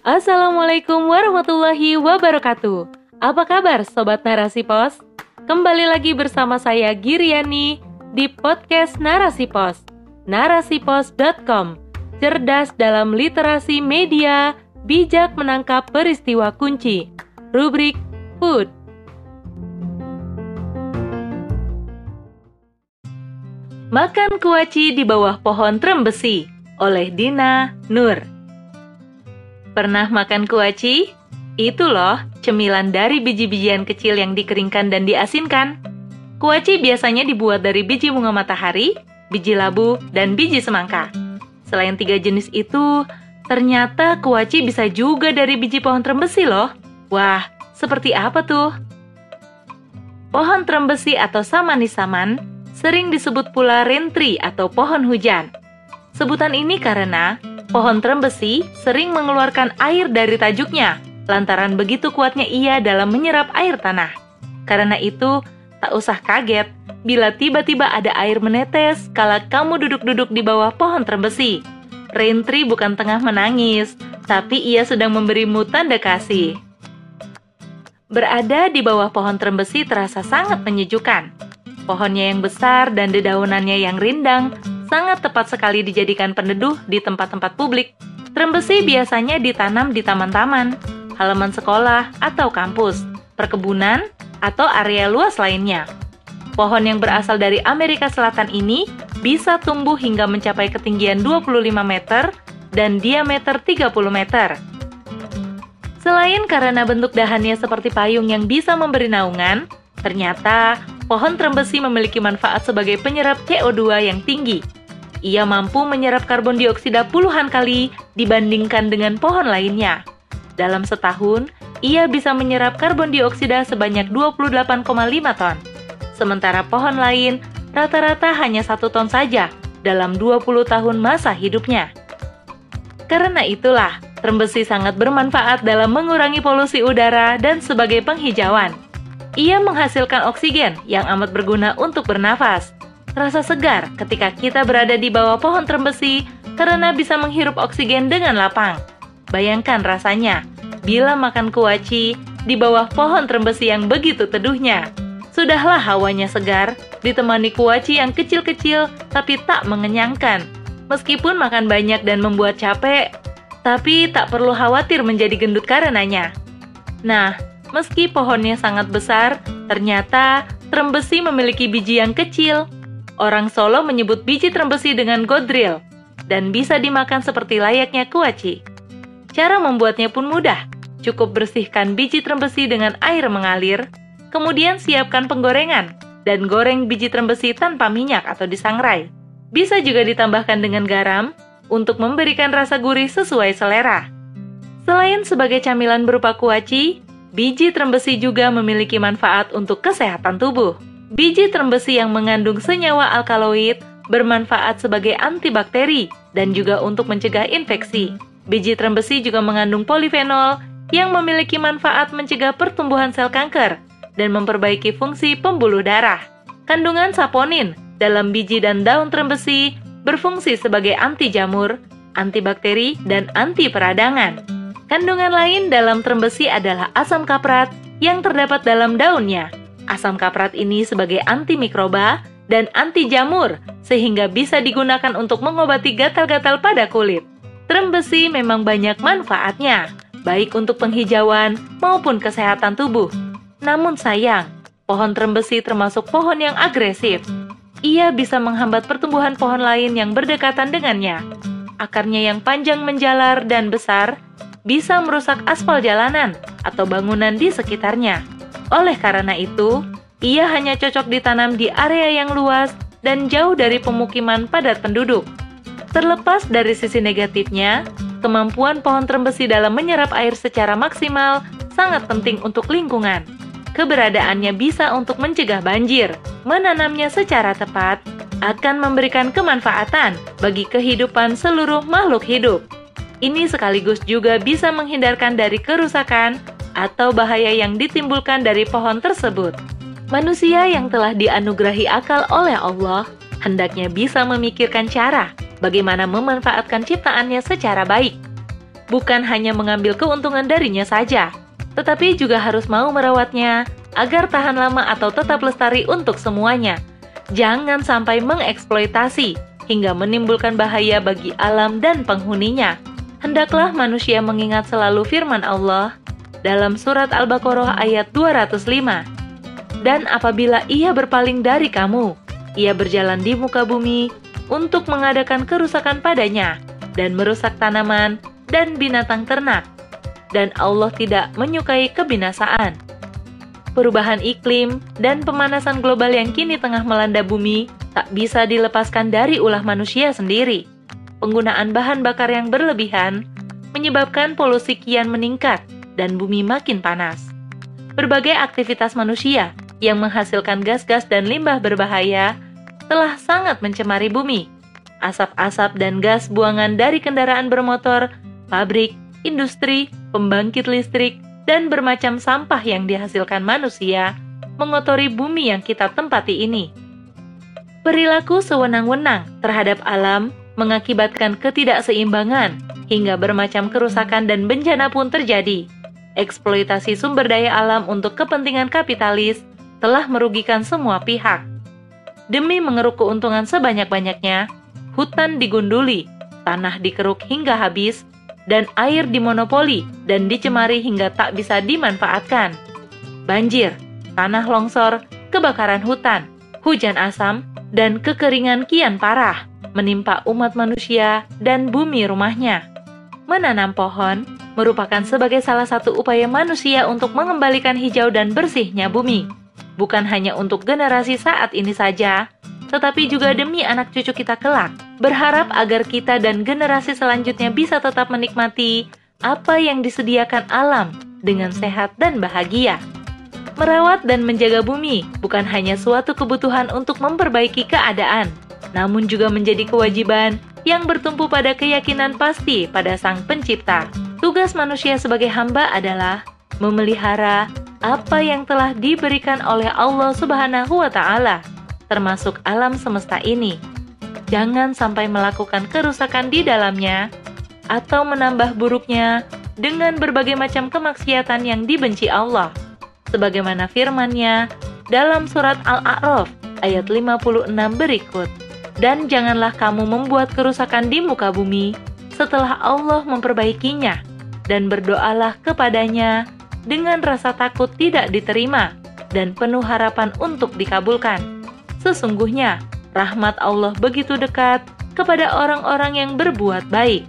Assalamualaikum warahmatullahi wabarakatuh. Apa kabar sobat Narasi Pos? Kembali lagi bersama saya Giriani di podcast Narasi Pos. Narasipos.com. Cerdas dalam literasi media, bijak menangkap peristiwa kunci. Rubrik Food. Makan kuaci di bawah pohon trembesi oleh Dina Nur. Pernah makan kuaci? Itu loh, cemilan dari biji-bijian kecil yang dikeringkan dan diasinkan. Kuaci biasanya dibuat dari biji bunga matahari, biji labu, dan biji semangka. Selain tiga jenis itu, ternyata kuaci bisa juga dari biji pohon trembesi loh. Wah, seperti apa tuh? Pohon trembesi atau samanisaman sering disebut pula rentri atau pohon hujan. Sebutan ini karena pohon trembesi sering mengeluarkan air dari tajuknya, lantaran begitu kuatnya ia dalam menyerap air tanah. Karena itu, tak usah kaget bila tiba-tiba ada air menetes kala kamu duduk-duduk di bawah pohon trembesi. Rentri bukan tengah menangis, tapi ia sedang memberimu tanda kasih. Berada di bawah pohon trembesi terasa sangat menyejukkan. Pohonnya yang besar dan dedaunannya yang rindang sangat tepat sekali dijadikan peneduh di tempat-tempat publik. Trembesi biasanya ditanam di taman-taman, halaman sekolah atau kampus, perkebunan, atau area luas lainnya. Pohon yang berasal dari Amerika Selatan ini bisa tumbuh hingga mencapai ketinggian 25 meter dan diameter 30 meter. Selain karena bentuk dahannya seperti payung yang bisa memberi naungan, ternyata pohon trembesi memiliki manfaat sebagai penyerap CO2 yang tinggi ia mampu menyerap karbon dioksida puluhan kali dibandingkan dengan pohon lainnya. Dalam setahun, ia bisa menyerap karbon dioksida sebanyak 28,5 ton. Sementara pohon lain rata-rata hanya satu ton saja dalam 20 tahun masa hidupnya. Karena itulah, trembesi sangat bermanfaat dalam mengurangi polusi udara dan sebagai penghijauan. Ia menghasilkan oksigen yang amat berguna untuk bernafas, Rasa segar ketika kita berada di bawah pohon trembesi karena bisa menghirup oksigen dengan lapang. Bayangkan rasanya bila makan kuaci di bawah pohon trembesi yang begitu teduhnya. Sudahlah hawanya segar, ditemani kuaci yang kecil-kecil tapi tak mengenyangkan. Meskipun makan banyak dan membuat capek, tapi tak perlu khawatir menjadi gendut karenanya. Nah, meski pohonnya sangat besar, ternyata trembesi memiliki biji yang kecil Orang Solo menyebut biji trembesi dengan godril dan bisa dimakan seperti layaknya kuaci. Cara membuatnya pun mudah. Cukup bersihkan biji trembesi dengan air mengalir, kemudian siapkan penggorengan dan goreng biji trembesi tanpa minyak atau disangrai. Bisa juga ditambahkan dengan garam untuk memberikan rasa gurih sesuai selera. Selain sebagai camilan berupa kuaci, biji trembesi juga memiliki manfaat untuk kesehatan tubuh. Biji trembesi yang mengandung senyawa alkaloid bermanfaat sebagai antibakteri dan juga untuk mencegah infeksi. Biji trembesi juga mengandung polifenol yang memiliki manfaat mencegah pertumbuhan sel kanker dan memperbaiki fungsi pembuluh darah. Kandungan saponin dalam biji dan daun trembesi berfungsi sebagai anti jamur, antibakteri, dan anti peradangan. Kandungan lain dalam trembesi adalah asam kaprat yang terdapat dalam daunnya Asam kaprat ini sebagai antimikroba dan anti jamur, sehingga bisa digunakan untuk mengobati gatal-gatal pada kulit. Trembesi memang banyak manfaatnya, baik untuk penghijauan maupun kesehatan tubuh. Namun sayang, pohon trembesi termasuk pohon yang agresif. Ia bisa menghambat pertumbuhan pohon lain yang berdekatan dengannya. Akarnya yang panjang menjalar dan besar bisa merusak aspal jalanan atau bangunan di sekitarnya. Oleh karena itu, ia hanya cocok ditanam di area yang luas dan jauh dari pemukiman padat penduduk. Terlepas dari sisi negatifnya, kemampuan pohon trembesi dalam menyerap air secara maksimal sangat penting untuk lingkungan. Keberadaannya bisa untuk mencegah banjir. Menanamnya secara tepat akan memberikan kemanfaatan bagi kehidupan seluruh makhluk hidup. Ini sekaligus juga bisa menghindarkan dari kerusakan atau bahaya yang ditimbulkan dari pohon tersebut. Manusia yang telah dianugerahi akal oleh Allah hendaknya bisa memikirkan cara bagaimana memanfaatkan ciptaannya secara baik. Bukan hanya mengambil keuntungan darinya saja, tetapi juga harus mau merawatnya agar tahan lama atau tetap lestari untuk semuanya. Jangan sampai mengeksploitasi hingga menimbulkan bahaya bagi alam dan penghuninya. Hendaklah manusia mengingat selalu firman Allah dalam surat Al-Baqarah ayat 205. Dan apabila ia berpaling dari kamu, ia berjalan di muka bumi untuk mengadakan kerusakan padanya dan merusak tanaman dan binatang ternak. Dan Allah tidak menyukai kebinasaan. Perubahan iklim dan pemanasan global yang kini tengah melanda bumi tak bisa dilepaskan dari ulah manusia sendiri. Penggunaan bahan bakar yang berlebihan menyebabkan polusi kian meningkat dan bumi makin panas. Berbagai aktivitas manusia yang menghasilkan gas-gas dan limbah berbahaya telah sangat mencemari bumi. Asap-asap dan gas buangan dari kendaraan bermotor, pabrik, industri, pembangkit listrik, dan bermacam sampah yang dihasilkan manusia mengotori bumi yang kita tempati ini. Perilaku sewenang-wenang terhadap alam mengakibatkan ketidakseimbangan hingga bermacam kerusakan dan bencana pun terjadi. Eksploitasi sumber daya alam untuk kepentingan kapitalis telah merugikan semua pihak. Demi mengeruk keuntungan sebanyak-banyaknya, hutan digunduli, tanah dikeruk hingga habis, dan air dimonopoli dan dicemari hingga tak bisa dimanfaatkan. Banjir, tanah longsor, kebakaran hutan, hujan asam, dan kekeringan kian parah menimpa umat manusia dan bumi rumahnya. Menanam pohon merupakan sebagai salah satu upaya manusia untuk mengembalikan hijau dan bersihnya bumi. Bukan hanya untuk generasi saat ini saja, tetapi juga demi anak cucu kita kelak. Berharap agar kita dan generasi selanjutnya bisa tetap menikmati apa yang disediakan alam dengan sehat dan bahagia. Merawat dan menjaga bumi bukan hanya suatu kebutuhan untuk memperbaiki keadaan, namun juga menjadi kewajiban yang bertumpu pada keyakinan pasti pada Sang Pencipta. Tugas manusia sebagai hamba adalah memelihara apa yang telah diberikan oleh Allah Subhanahu wa Ta'ala termasuk alam semesta ini. Jangan sampai melakukan kerusakan di dalamnya atau menambah buruknya dengan berbagai macam kemaksiatan yang dibenci Allah. Sebagaimana firman-Nya dalam surat Al-A'raf ayat 56 berikut. Dan janganlah kamu membuat kerusakan di muka bumi setelah Allah memperbaikinya dan berdoalah kepadanya dengan rasa takut tidak diterima dan penuh harapan untuk dikabulkan. Sesungguhnya rahmat Allah begitu dekat kepada orang-orang yang berbuat baik.